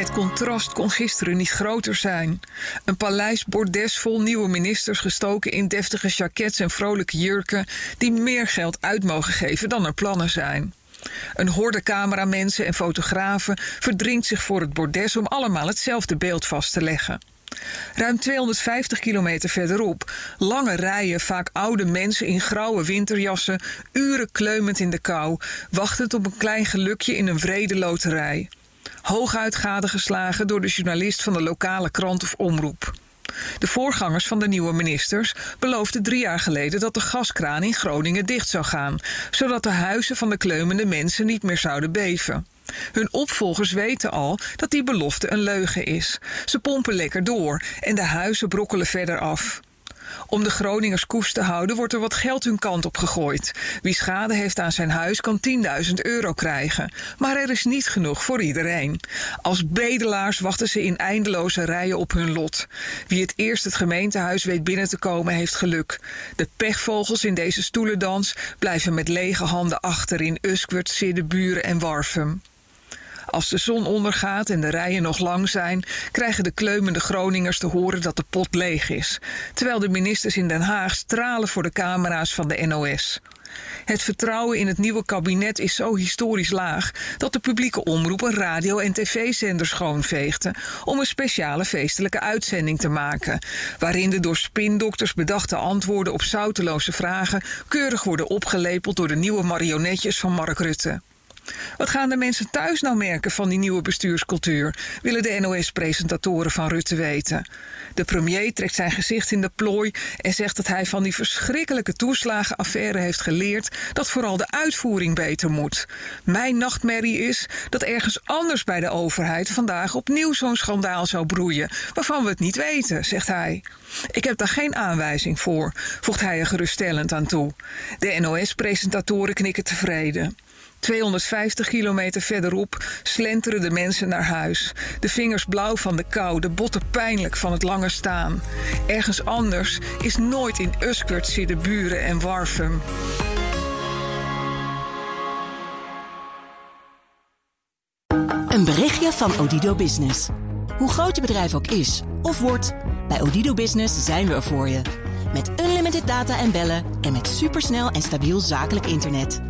Het contrast kon gisteren niet groter zijn. Een paleis bordes vol nieuwe ministers gestoken in deftige jackets en vrolijke jurken die meer geld uit mogen geven dan er plannen zijn. Een horde cameramensen en fotografen verdringt zich voor het bordes om allemaal hetzelfde beeld vast te leggen. Ruim 250 kilometer verderop, lange rijen, vaak oude mensen in grauwe winterjassen, uren kleumend in de kou, wachtend op een klein gelukje in een vrede loterij. Hooguit gadegeslagen door de journalist van de lokale krant of omroep. De voorgangers van de nieuwe ministers beloofden drie jaar geleden dat de gaskraan in Groningen dicht zou gaan, zodat de huizen van de kleumende mensen niet meer zouden beven. Hun opvolgers weten al dat die belofte een leugen is. Ze pompen lekker door en de huizen brokkelen verder af. Om de Groningers koest te houden wordt er wat geld hun kant op gegooid. Wie schade heeft aan zijn huis kan 10.000 euro krijgen. Maar er is niet genoeg voor iedereen. Als bedelaars wachten ze in eindeloze rijen op hun lot. Wie het eerst het gemeentehuis weet binnen te komen heeft geluk. De pechvogels in deze stoelendans blijven met lege handen achter in Uskwert, Siddeburen en Warfum. Als de zon ondergaat en de rijen nog lang zijn, krijgen de kleumende Groningers te horen dat de pot leeg is, terwijl de ministers in Den Haag stralen voor de camera's van de NOS. Het vertrouwen in het nieuwe kabinet is zo historisch laag dat de publieke omroep een radio- en tv-zender schoonveegde om een speciale feestelijke uitzending te maken, waarin de door spindokters bedachte antwoorden op zouteloze vragen keurig worden opgelepeld door de nieuwe marionetjes van Mark Rutte. Wat gaan de mensen thuis nou merken van die nieuwe bestuurscultuur? Willen de NOS-presentatoren van Rutte weten. De premier trekt zijn gezicht in de plooi en zegt dat hij van die verschrikkelijke toeslagenaffaire heeft geleerd dat vooral de uitvoering beter moet. Mijn nachtmerrie is dat ergens anders bij de overheid vandaag opnieuw zo'n schandaal zou broeien, waarvan we het niet weten, zegt hij. Ik heb daar geen aanwijzing voor, voegt hij er geruststellend aan toe. De NOS-presentatoren knikken tevreden. 250 kilometer verderop slenteren de mensen naar huis. De vingers blauw van de kou, de botten pijnlijk van het lange staan. Ergens anders is nooit in Uskert, buren en Warfum. Een berichtje van Odido Business. Hoe groot je bedrijf ook is of wordt, bij Odido Business zijn we er voor je. Met unlimited data en bellen en met supersnel en stabiel zakelijk internet.